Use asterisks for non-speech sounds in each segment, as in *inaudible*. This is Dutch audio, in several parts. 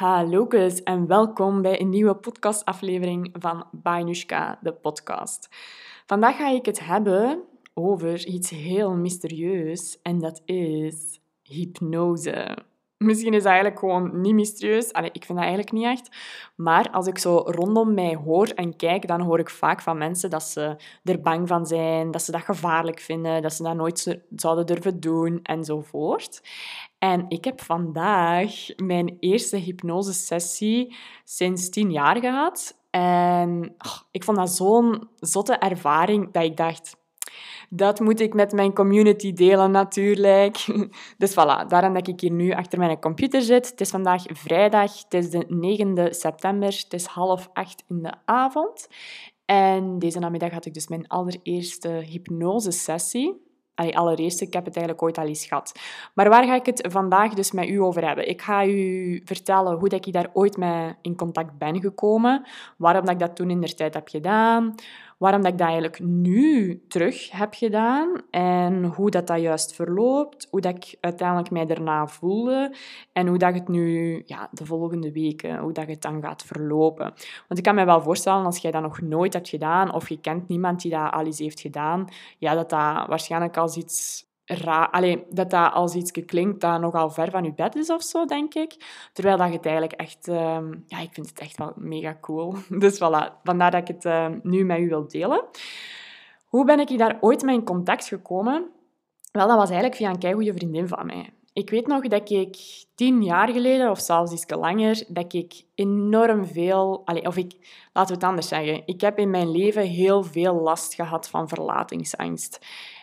Hallo en welkom bij een nieuwe podcastaflevering van Bainushka, de podcast. Vandaag ga ik het hebben over iets heel mysterieus en dat is hypnose. Misschien is dat eigenlijk gewoon niet mysterieus. Ik vind dat eigenlijk niet echt. Maar als ik zo rondom mij hoor en kijk, dan hoor ik vaak van mensen dat ze er bang van zijn, dat ze dat gevaarlijk vinden, dat ze dat nooit zouden durven doen enzovoort. En ik heb vandaag mijn eerste hypnosesessie sinds tien jaar gehad. En oh, ik vond dat zo'n zotte ervaring dat ik dacht, dat moet ik met mijn community delen natuurlijk. *laughs* Dus voilà, daarom dat ik hier nu achter mijn computer zit. Het is vandaag vrijdag, het is de 9e september, het is half acht in de avond. En deze namiddag had ik dus mijn allereerste hypnosesessie. Allee, allereerst, ik heb het eigenlijk ooit al eens gehad. Maar waar ga ik het vandaag dus met u over hebben? Ik ga u vertellen hoe dat ik daar ooit mee in contact ben gekomen, waarom dat ik dat toen in de tijd heb gedaan, waarom dat ik dat eigenlijk nu terug heb gedaan en hoe dat, dat juist verloopt, hoe dat ik uiteindelijk mij daarna voelde en hoe dat het nu ja, de volgende weken, hoe dat het dan gaat verlopen. Want ik kan me wel voorstellen, als jij dat nog nooit hebt gedaan of je kent niemand die dat al eens heeft gedaan, ja, dat dat waarschijnlijk als iets raar... Allee, dat dat als iets klinkt dat nogal ver van je bed is of zo, denk ik. Terwijl dat je het eigenlijk echt... Uh, ja, ik vind het echt wel mega cool. *laughs* Dus voilà, vandaar dat ik het uh, nu met u wil delen. Hoe ben ik daar ooit mee in contact gekomen? Wel, dat was eigenlijk via een keigoede vriendin van mij. Ik weet nog dat ik tien jaar geleden, of zelfs iets langer, dat ik enorm veel... Allez, of ik, laten we het anders zeggen. Ik heb in mijn leven heel veel last gehad van verlatingsangst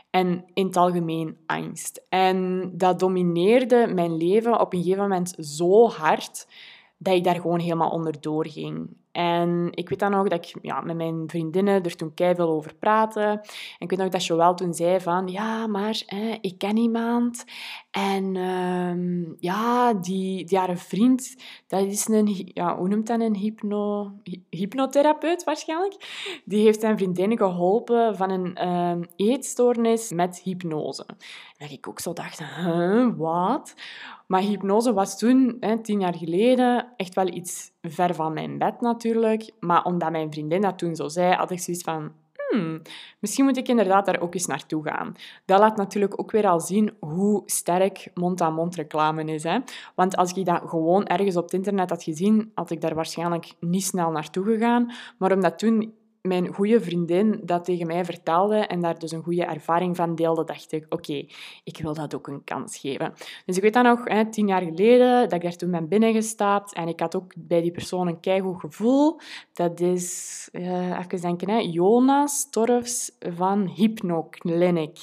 en in het algemeen angst. En dat domineerde mijn leven op een gegeven moment zo hard dat ik daar gewoon helemaal onderdoor ging. En ik weet dan nog dat ik ja, met mijn vriendinnen er toen veel over praatte. En ik weet nog dat Joël toen zei van... Ja, maar hè, ik ken iemand. En uh, ja, die, die haar vriend... Dat is een... Ja, hoe noemt dat? Een hypno, hypnotherapeut waarschijnlijk. Die heeft zijn vriendin geholpen van een uh, eetstoornis met hypnose. En dat ik ook zo dacht... Wat? Maar hypnose was toen, hè, tien jaar geleden, echt wel iets ver van mijn bed natuurlijk. Maar omdat mijn vriendin dat toen zo zei, had ik zoiets van... Hmm, misschien moet ik inderdaad daar ook eens naartoe gaan. Dat laat natuurlijk ook weer al zien hoe sterk mond-aan-mond reclame is. Hè? Want als ik dat gewoon ergens op het internet had gezien, had ik daar waarschijnlijk niet snel naartoe gegaan. Maar omdat toen mijn goede vriendin dat tegen mij vertelde en daar dus een goede ervaring van deelde, dacht ik, oké, ik wil dat ook een kans geven. Dus ik weet dan nog, hè, tien jaar geleden, dat ik daar toen ben binnengestapt en ik had ook bij die persoon een keigoed gevoel. Dat is, uh, even denken, hè, Jonas Torfs van Hypnoclinic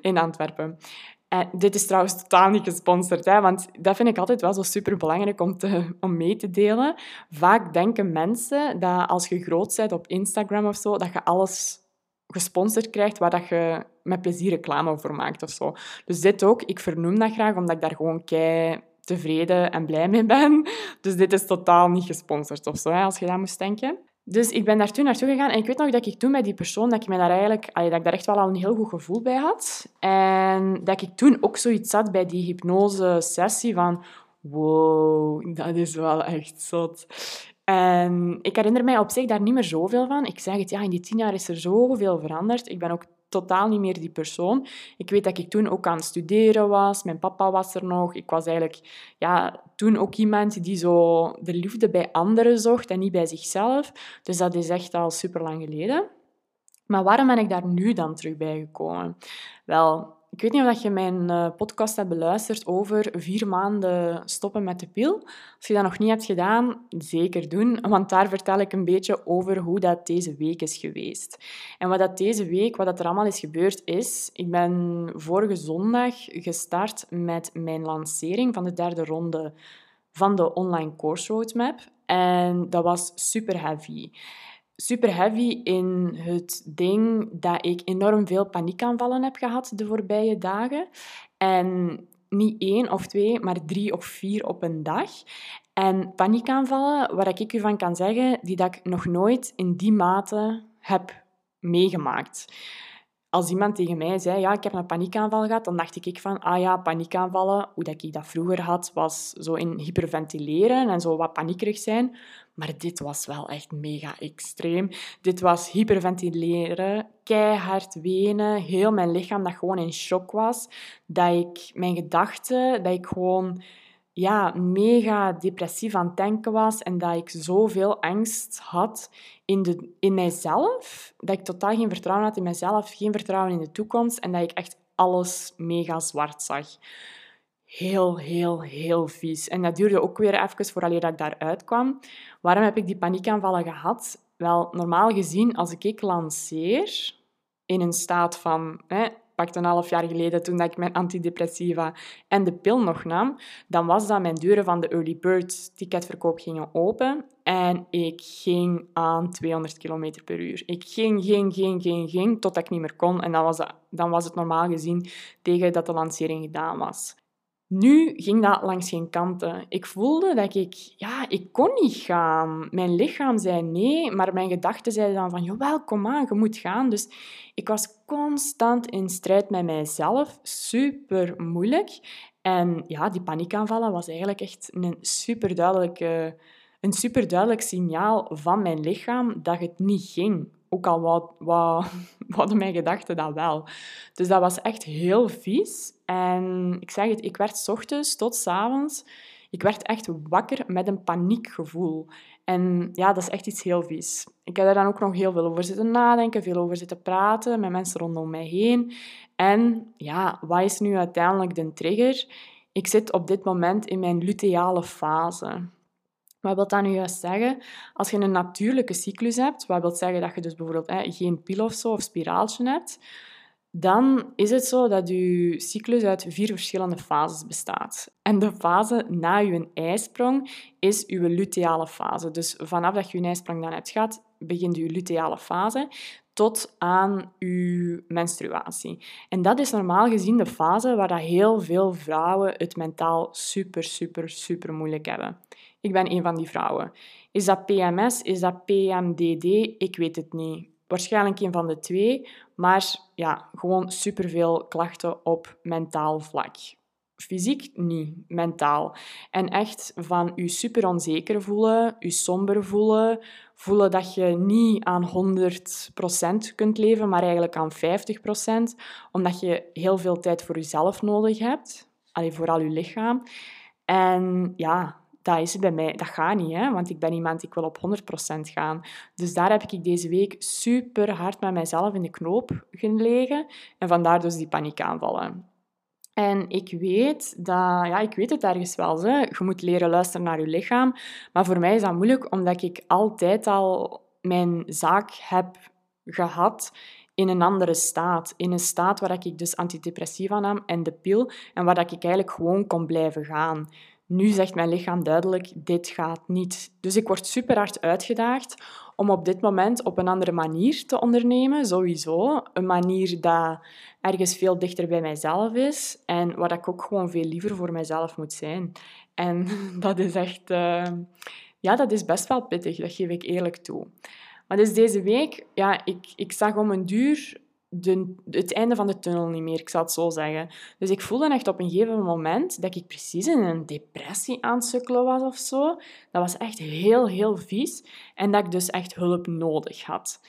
in Antwerpen. Dit is trouwens totaal niet gesponsord, hè, want dat vind ik altijd wel zo super belangrijk om, te, om mee te delen. Vaak denken mensen dat als je groot bent op Instagram of zo, dat je alles gesponsord krijgt waar dat je met plezier reclame voor maakt of zo. Dus dit ook, ik vernoem dat graag omdat ik daar gewoon kei tevreden en blij mee ben. Dus dit is totaal niet gesponsord of zo, als je dat moest denken. Dus ik ben daar toen naartoe gegaan en ik weet nog dat ik toen bij die persoon, dat ik, me daar eigenlijk, dat ik daar echt wel al een heel goed gevoel bij had. En dat ik toen ook zoiets zat bij die hypnose-sessie van wow, dat is wel echt zot. En ik herinner mij op zich daar niet meer zoveel van. Ik zeg het, ja, in die tien jaar is er zoveel veranderd. Ik ben ook totaal niet meer die persoon. Ik weet dat ik toen ook aan het studeren was. Mijn papa was er nog. Ik was eigenlijk ja, toen ook iemand die zo de liefde bij anderen zocht en niet bij zichzelf. Dus dat is echt al super lang geleden. Maar waarom ben ik daar nu dan terug bij gekomen? Wel, ik weet niet of je mijn eh, podcast hebt beluisterd over vier maanden stoppen met de pil. Als je dat nog niet hebt gedaan, zeker doen, want daar vertel ik een beetje over hoe dat deze week is geweest. En wat dat deze week, wat dat er allemaal is gebeurd, is... Ik ben vorige zondag gestart met mijn lancering van de derde ronde van de online course roadmap. En dat was super heavy super heavy in het ding dat ik enorm veel paniekaanvallen heb gehad de voorbije dagen. En niet één of twee, maar drie of vier op een dag. En paniekaanvallen, waar ik u van kan zeggen, die dat ik nog nooit in die mate heb meegemaakt. Als iemand tegen mij zei, ja, ik heb een paniekaanval gehad, dan dacht ik van, ah ja, paniekaanvallen, hoe dat ik dat vroeger had, was zo in hyperventileren en zo wat paniekerig zijn. Maar dit was wel echt mega extreem. Dit was hyperventileren, keihard wenen, heel mijn lichaam dat gewoon in shock was. Dat ik, mijn gedachten, dat ik gewoon ja, mega depressief aan het denken was en dat ik zoveel angst had in, de, in mijzelf, dat ik totaal geen vertrouwen had in mezelf, geen vertrouwen in de toekomst en dat ik echt alles mega zwart zag. Heel, heel, heel vies. En dat duurde ook weer even voordat ik daaruit kwam. Waarom heb ik die paniekaanvallen gehad? Wel, normaal gezien, als ik lanceer in een staat van hè, pakt een half jaar geleden, toen ik mijn antidepressiva en de pil nog nam, dan was dat mijn deuren van de early bird ticketverkoop gingen open en ik ging aan 200 km per uur. Ik ging, ging, ging, ging, ging, totdat ik niet meer kon. En dan was, dat, dan was het normaal gezien tegen dat de lancering gedaan was. Nu ging dat langs geen kanten. Ik voelde dat ik, ja, ik kon niet gaan. Mijn lichaam zei nee, maar mijn gedachten zeiden dan van, jawel, kom aan, je moet gaan. Dus ik was constant in strijd met mijzelf. Super moeilijk. En ja, die paniekaanvallen was eigenlijk echt een super duidelijke een superduidelijk signaal van mijn lichaam dat het niet ging. Ook al wat, wat, *laughs* hadden mijn gedachten dat wel. Dus dat was echt heel vies. En ik zeg het, ik werd ochtends tot s avonds... Ik werd echt wakker met een paniekgevoel. En ja, dat is echt iets heel vies. Ik heb daar dan ook nog heel veel over zitten nadenken, veel over zitten praten met mensen rondom mij heen. En ja, wat is nu uiteindelijk de trigger? Ik zit op dit moment in mijn luteale fase. Wat wil dat nu juist zeggen? Als je een natuurlijke cyclus hebt, wat wil zeggen dat je dus bijvoorbeeld hè, geen pil of zo of spiraaltje hebt, dan is het zo dat je cyclus uit vier verschillende fases bestaat. En de fase na je ijsprong is je luteale fase. Dus vanaf dat je je ijsprong dan hebt begint je luteale fase tot aan je menstruatie. En dat is normaal gezien de fase waar dat heel veel vrouwen het mentaal super, super, super moeilijk hebben. Ik ben een van die vrouwen. Is dat PMS? Is dat PMDD? Ik weet het niet. Waarschijnlijk een van de twee, maar ja, gewoon superveel klachten op mentaal vlak. Fysiek niet, mentaal. En echt van je super onzeker voelen, je somber voelen, voelen dat je niet aan 100% kunt leven, maar eigenlijk aan 50%, omdat je heel veel tijd voor jezelf nodig hebt, alleen vooral je lichaam. En ja, dat is bij mij, dat gaat niet, hè? want ik ben iemand, ik wil op 100% gaan. Dus daar heb ik deze week super hard met mijzelf in de knoop gelegen en vandaar dus die paniekaanvallen. En ik weet, dat, ja, ik weet het ergens wel. Hè. Je moet leren luisteren naar je lichaam. Maar voor mij is dat moeilijk, omdat ik altijd al mijn zaak heb gehad in een andere staat. In een staat waar ik dus antidepressiva nam en de pil. En waar ik eigenlijk gewoon kon blijven gaan. Nu zegt mijn lichaam duidelijk, dit gaat niet. Dus ik word super hard uitgedaagd om op dit moment op een andere manier te ondernemen, sowieso. Een manier dat ergens veel dichter bij mijzelf is en waar ik ook gewoon veel liever voor mijzelf moet zijn. En *laughs* dat is echt... Uh, ja, dat is best wel pittig, dat geef ik eerlijk toe. Maar dus deze week, ja, ik, ik zag om een duur het einde van de tunnel niet meer, ik zal het zo zeggen. Dus ik voelde echt op een gegeven moment dat ik precies in een depressie aan het sukkelen was of zo. Dat was echt heel, heel vies. En dat ik dus echt hulp nodig had.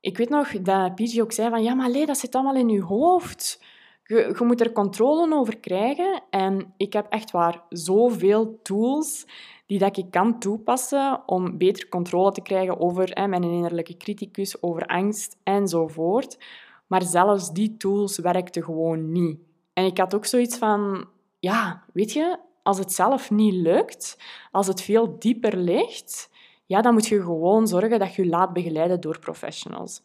Ik weet nog dat Pigi ook zei van, ja, maar nee, dat zit allemaal in je hoofd. Je, je, moet er controle over krijgen. En ik heb echt waar zoveel tools die dat ik kan toepassen om beter controle te krijgen over hè, mijn innerlijke criticus, over angst enzovoort. Maar zelfs die tools werkten gewoon niet. En ik had ook zoiets van, ja, weet je, als het zelf niet lukt, als het veel dieper ligt, ja, dan moet je gewoon zorgen dat je je laat begeleiden door professionals.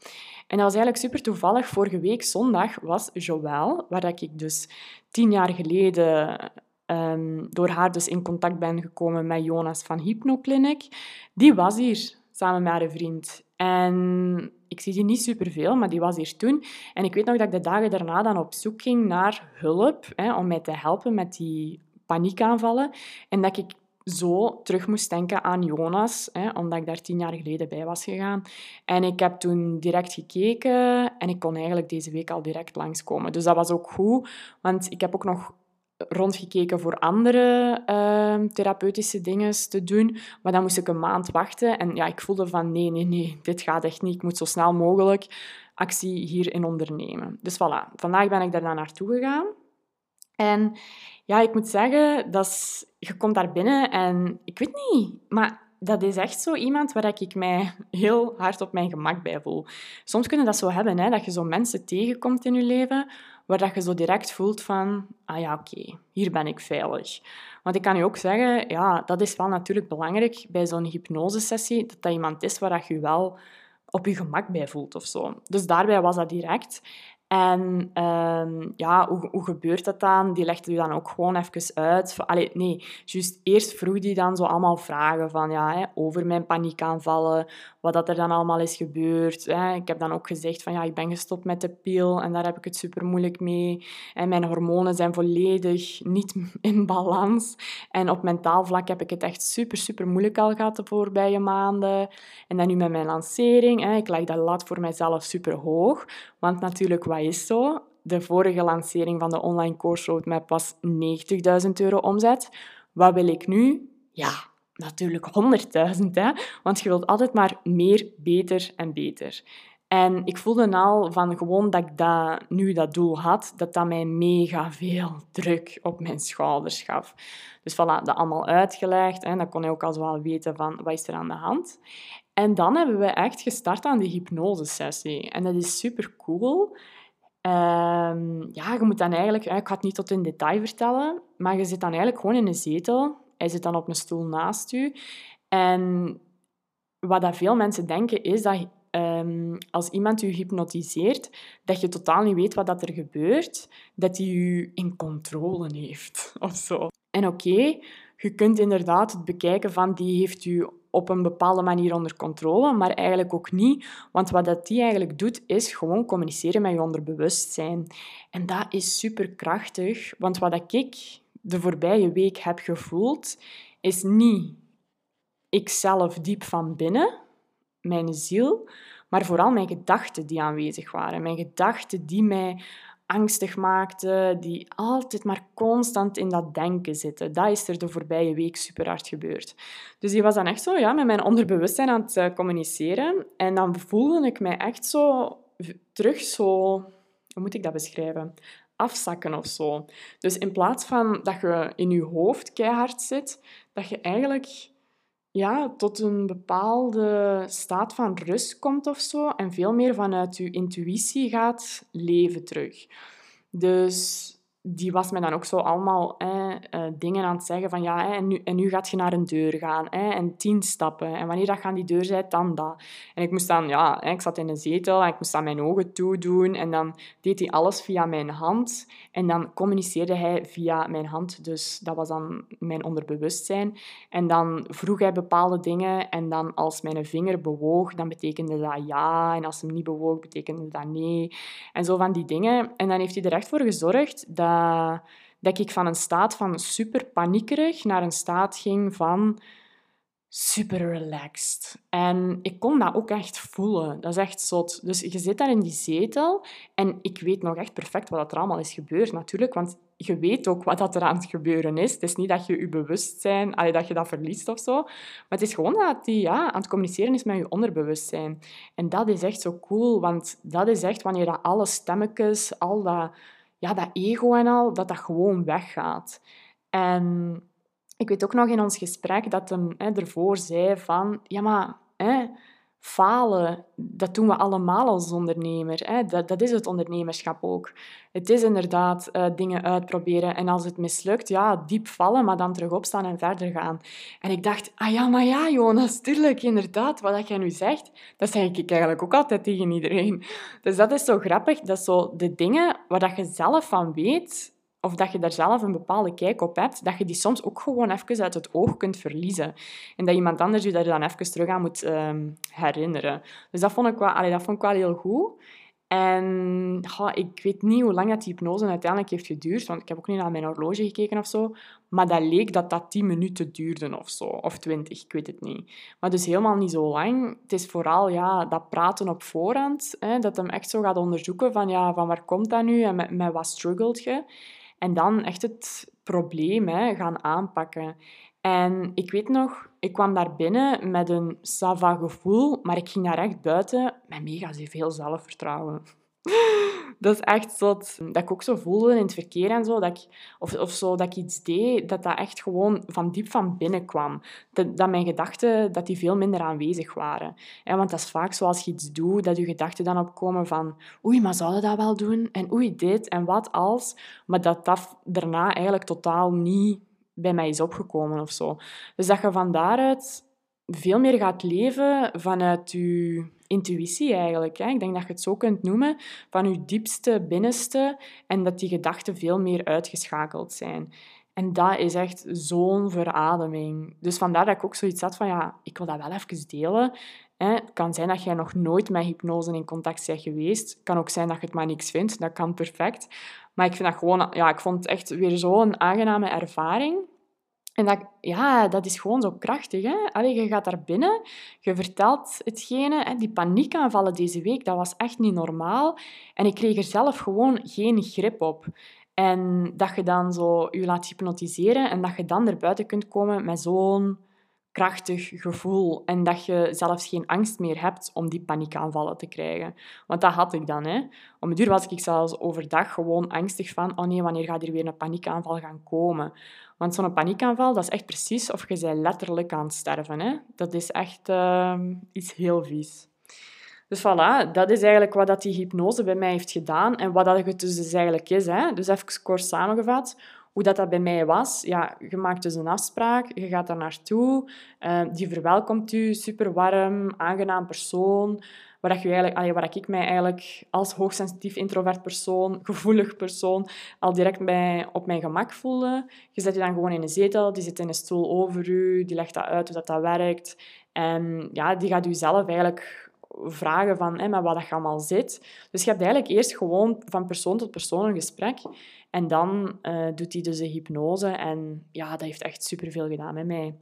En dat was eigenlijk super toevallig. Vorige week zondag was Joël, waar ik dus tien jaar geleden um, door haar dus in contact ben gekomen met Jonas van Hypnoclinic. Die was hier samen met haar vriend. En ik zie die niet superveel, maar die was hier toen. En ik weet nog dat ik de dagen daarna dan op zoek ging naar hulp, hè, om mij te helpen met die paniekaanvallen. En dat ik zo terug moest denken aan Jonas, hè, omdat ik daar tien jaar geleden bij was gegaan. En ik heb toen direct gekeken en ik kon eigenlijk deze week al direct langskomen. Dus dat was ook goed, want ik heb ook nog rondgekeken voor andere uh, therapeutische dingen te doen. Maar dan moest ik een maand wachten. En ja, ik voelde van nee, nee, nee, dit gaat echt niet. Ik moet zo snel mogelijk actie hierin ondernemen. Dus voilà, vandaag ben ik daar naartoe gegaan. En ja, ik moet zeggen, dat je komt daar binnen en ik weet niet, maar dat is echt zo iemand waar ik mij heel hard op mijn gemak bij voel. Soms kunnen dat zo hebben, hè, dat je zo mensen tegenkomt in je leven waar dat je zo direct voelt van, ah ja, oké, hier ben ik veilig. Want ik kan je ook zeggen, ja, dat is wel natuurlijk belangrijk bij zo'n hypnosesessie, dat dat iemand is waar dat je wel op je gemak bij voelt of zo. Dus daarbij was dat direct. En uh, ja, hoe, hoe gebeurt dat dan? Die legde u dan ook gewoon even uit. Allee, nee, juist eerst vroeg die dan zo allemaal vragen van, ja, hè, over mijn paniekaanvallen, wat dat er dan allemaal is gebeurd. Hè. Ik heb dan ook gezegd van, ja, ik ben gestopt met de pil en daar heb ik het super moeilijk mee. En mijn hormonen zijn volledig niet *laughs* in balans. En op mentaal vlak heb ik het echt super, super moeilijk al gehad de voorbije maanden. En dan nu met mijn lancering, hè, ik leg dat lat voor mijzelf super hoog. Want natuurlijk, wat is zo? De vorige lancering van de online course roadmap was 90.000 euro omzet. Wat wil ik nu? Ja, natuurlijk 100.000, hè? want je wilt altijd maar meer, beter en beter. En ik voelde al van gewoon dat ik dat, nu dat doel had, dat dat mij mega veel druk op mijn schouders gaf. Dus voilà, dat allemaal uitgelegd. En dan kon je ook al wel weten van wat is er aan de hand. En dan hebben we echt gestart aan die hypnosesessie. En dat is super cool. Ehm, ja, je moet dan eigenlijk... Ik ga het niet tot in detail vertellen, maar je zit dan eigenlijk gewoon in een zetel. Hij zit dan op een stoel naast u. En wat dat veel mensen denken, is dat um, als iemand u hypnotiseert, dat je totaal niet weet wat dat er gebeurt, dat hij u in controle heeft *laughs* of zo. En oké, je kunt inderdaad het bekijken van die heeft u op een bepaalde manier onder controle, maar eigenlijk ook niet. Want wat dat die eigenlijk doet, is gewoon communiceren met je onderbewustzijn. En dat is superkrachtig, want wat ik de voorbije week heb gevoeld, is niet ikzelf diep van binnen, mijn ziel, maar vooral mijn gedachten die aanwezig waren. Mijn gedachten die mij angstig maakten, die altijd maar constant in dat denken zitten. Dat is er de voorbije week super hard gebeurd. Dus die was dan echt zo ja, met mijn onderbewustzijn aan het eh, communiceren. En dan voelde ik mij echt zo terug zo... Hoe moet ik dat beschrijven? Afzakken of zo. Dus in plaats van dat je in je hoofd keihard zit, dat je eigenlijk ja, tot een bepaalde staat van rust komt of zo en veel meer vanuit je intuïtie gaat leven terug. Dus die was me dan ook zo allemaal eh, dingen aan het zeggen van ja, en, nu, en nu gaat je naar een deur gaan en tien stappen. En wanneer dat gaan die deur zijn, dan dat. En ik moest dan, ja, ik zat in een zetel en ik moest dan mijn ogen toedoen en dan deed hij alles via mijn hand. En dan communiceerde hij via mijn hand, dus dat was dan mijn onderbewustzijn. En dan vroeg hij bepaalde dingen en dan als mijn vinger bewoog, dan betekende dat ja. En als hem niet bewoog, betekende dat nee. En zo van die dingen. En dan heeft hij er echt voor gezorgd dat dat, ik van een staat van super paniekerig naar een staat ging van super relaxed. En ik kon dat ook echt voelen. Dat is echt zot. Dus je zit daar in die zetel en ik weet nog echt perfect wat er allemaal is gebeurd, natuurlijk. Want je weet ook wat er aan het gebeuren is. Het is niet dat je je bewustzijn, allee, dat je dat verliest of zo. Maar het is gewoon dat die ja, aan het communiceren is met je onderbewustzijn. En dat is echt zo cool, want dat is echt wanneer dat alle stemmetjes, al dat ja, dat ego en al, dat dat gewoon weggaat. En ik weet ook nog in ons gesprek dat hè, ervoor zei van... Ja, maar hè, falen, dat doen we allemaal als ondernemer. Hè. Dat, dat is het ondernemerschap ook. Het is inderdaad uh, dingen uitproberen en als het mislukt, ja, diep vallen, maar dan terug opstaan en verder gaan. En ik dacht, ah ja, maar ja, Jonas, tuurlijk, inderdaad, wat jij nu zegt, dat zeg ik eigenlijk ook altijd tegen iedereen. Dus dat is zo grappig, dat zo de dingen waar dat je zelf van weet, of dat je daar zelf een bepaalde kijk op hebt, dat je die soms ook gewoon even uit het oog kunt verliezen. En dat iemand anders je daar dan even terug aan moet ehm, herinneren. Dus dat vond, ik wel, dat vond ik wel heel goed. En ik weet niet hoe lang dat die hypnose uiteindelijk heeft geduurd, want ik heb ook niet naar mijn horloge gekeken of zo. Maar dat leek dat dat 10 minuten duurde of zo. Of 20, ik weet het niet. Maar dus helemaal niet zo lang. Het is vooral ja, dat praten op voorhand. Hè, dat hem echt zo gaat onderzoeken van, ja, van waar komt dat nu en met, met wat struggelt je. En dan echt het probleem hè, gaan aanpakken. En ik weet nog, ik kwam daar binnen met een sava gevoel, maar ik ging daar echt buiten met mega veel zelfvertrouwen. Dat is echt zo dat ik ook zo voelde in het verkeer en zo, dat ik, of, of zo, dat ik iets deed, dat dat echt gewoon van diep van binnen kwam. Dat, dat mijn gedachten dat die veel minder aanwezig waren. En want dat is vaak zoals je iets doet, dat je gedachten dan opkomen van oei, maar zou je dat wel doen? En oei, dit en wat als? Maar dat dat daarna eigenlijk totaal niet bij mij is opgekomen of zo. Dus dat je van daaruit veel meer gaat leven vanuit je intuïtie eigenlijk. Hè. Ik denk dat je het zo kunt noemen, van je diepste binnenste en dat die gedachten veel meer uitgeschakeld zijn. En dat is echt zo'n verademing. Dus vandaar dat ik ook zoiets had van, ja, ik wil dat wel even delen. Het kan zijn dat jij nog nooit met hypnose in contact bent geweest. Het kan ook zijn dat je het maar niks vindt. Dat kan perfect. Maar ik vind dat gewoon... Ja, ik vond het echt weer zo'n aangename ervaring. En dat, ja, dat is gewoon zo krachtig. Hè? Allee, je gaat daar binnen, je vertelt hetgene. Hè? Die paniekaanvallen deze week, dat was echt niet normaal. En ik kreeg er zelf gewoon geen grip op. En dat je dan zo je laat hypnotiseren en dat je dan erbuiten kunt komen met zo'n krachtig gevoel en dat je zelfs geen angst meer hebt om die paniekaanvallen te krijgen. Want dat had ik dan. Hè. Om het duur was ik zelfs overdag gewoon angstig van oh nee, wanneer gaat er weer een paniekaanval gaan komen? Want zo'n paniekaanval, dat is echt precies of je zij letterlijk aan sterven. Hè. Dat is echt uh, iets heel vies. Dus voilà, dat is eigenlijk wat dat die hypnose bij mij heeft gedaan en wat dat het dus eigenlijk is. Hè. Dus even kort samengevat, hoe dat, dat bij mij was, ja, je maakt dus een afspraak, je gaat daar naartoe, uh, die verwelkomt u, super warm, aangenaam persoon, waar, je eigenlijk, allee, waar ik mij eigenlijk als hoogsensitief introvert persoon, gevoelig persoon, al direct bij, op mijn gemak voelde. Je zet je dan gewoon in een zetel, die zit in een stoel over u, die legt dat uit hoe dat, dat werkt. En ja, die gaat u zelf eigenlijk vragen van met wat dat allemaal zit. Dus je hebt eigenlijk eerst gewoon van persoon tot persoon een gesprek. En dan uh, doet hij dus de hypnose. En ja, dat heeft echt superveel gedaan met mij.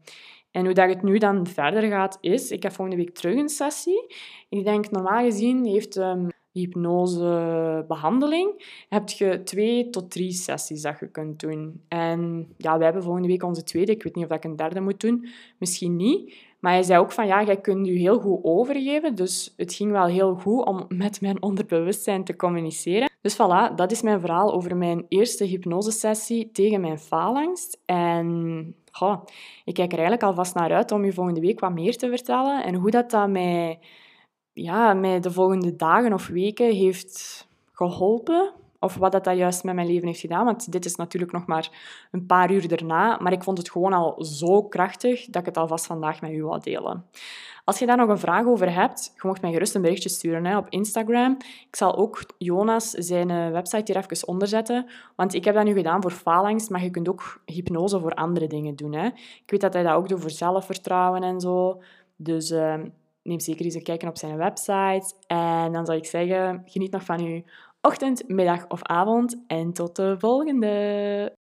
En hoe dat het nu dan verder gaat, is... Ik heb volgende week terug een sessie. Ik denk, normaal gezien heeft um, hypnosebehandeling, heb je twee tot drie sessies dat je kunt doen. En ja, we hebben volgende week onze tweede. Ik weet niet of ik een derde moet doen. Misschien niet. Maar hij zei ook van, ja, jij kunt je heel goed overgeven. Dus het ging wel heel goed om met mijn onderbewustzijn te communiceren. Dus voilà, dat is mijn verhaal over mijn eerste hypnosesessie tegen mijn faalangst. En goh, ik kijk er eigenlijk alvast naar uit om je volgende week wat meer te vertellen. En hoe dat, dat mij, ja, mij de volgende dagen of weken heeft geholpen of wat dat, juist met mijn leven heeft gedaan. Want dit is natuurlijk nog maar een paar uur daarna. Maar ik vond het gewoon al zo krachtig dat ik het alvast vandaag met u wil delen. Als je daar nog een vraag over hebt, je mag mij gerust een berichtje sturen hè, op Instagram. Ik zal ook Jonas zijn eh, website hier even onderzetten. Want ik heb dat nu gedaan voor faalangst, maar je kunt ook hypnose voor andere dingen doen. Hè. Ik weet dat hij dat ook doet voor zelfvertrouwen en zo. Dus uh, neem zeker eens een kijken op zijn website. En dan zal ik zeggen, geniet nog van uw ochtend, middag of avond en tot de volgende.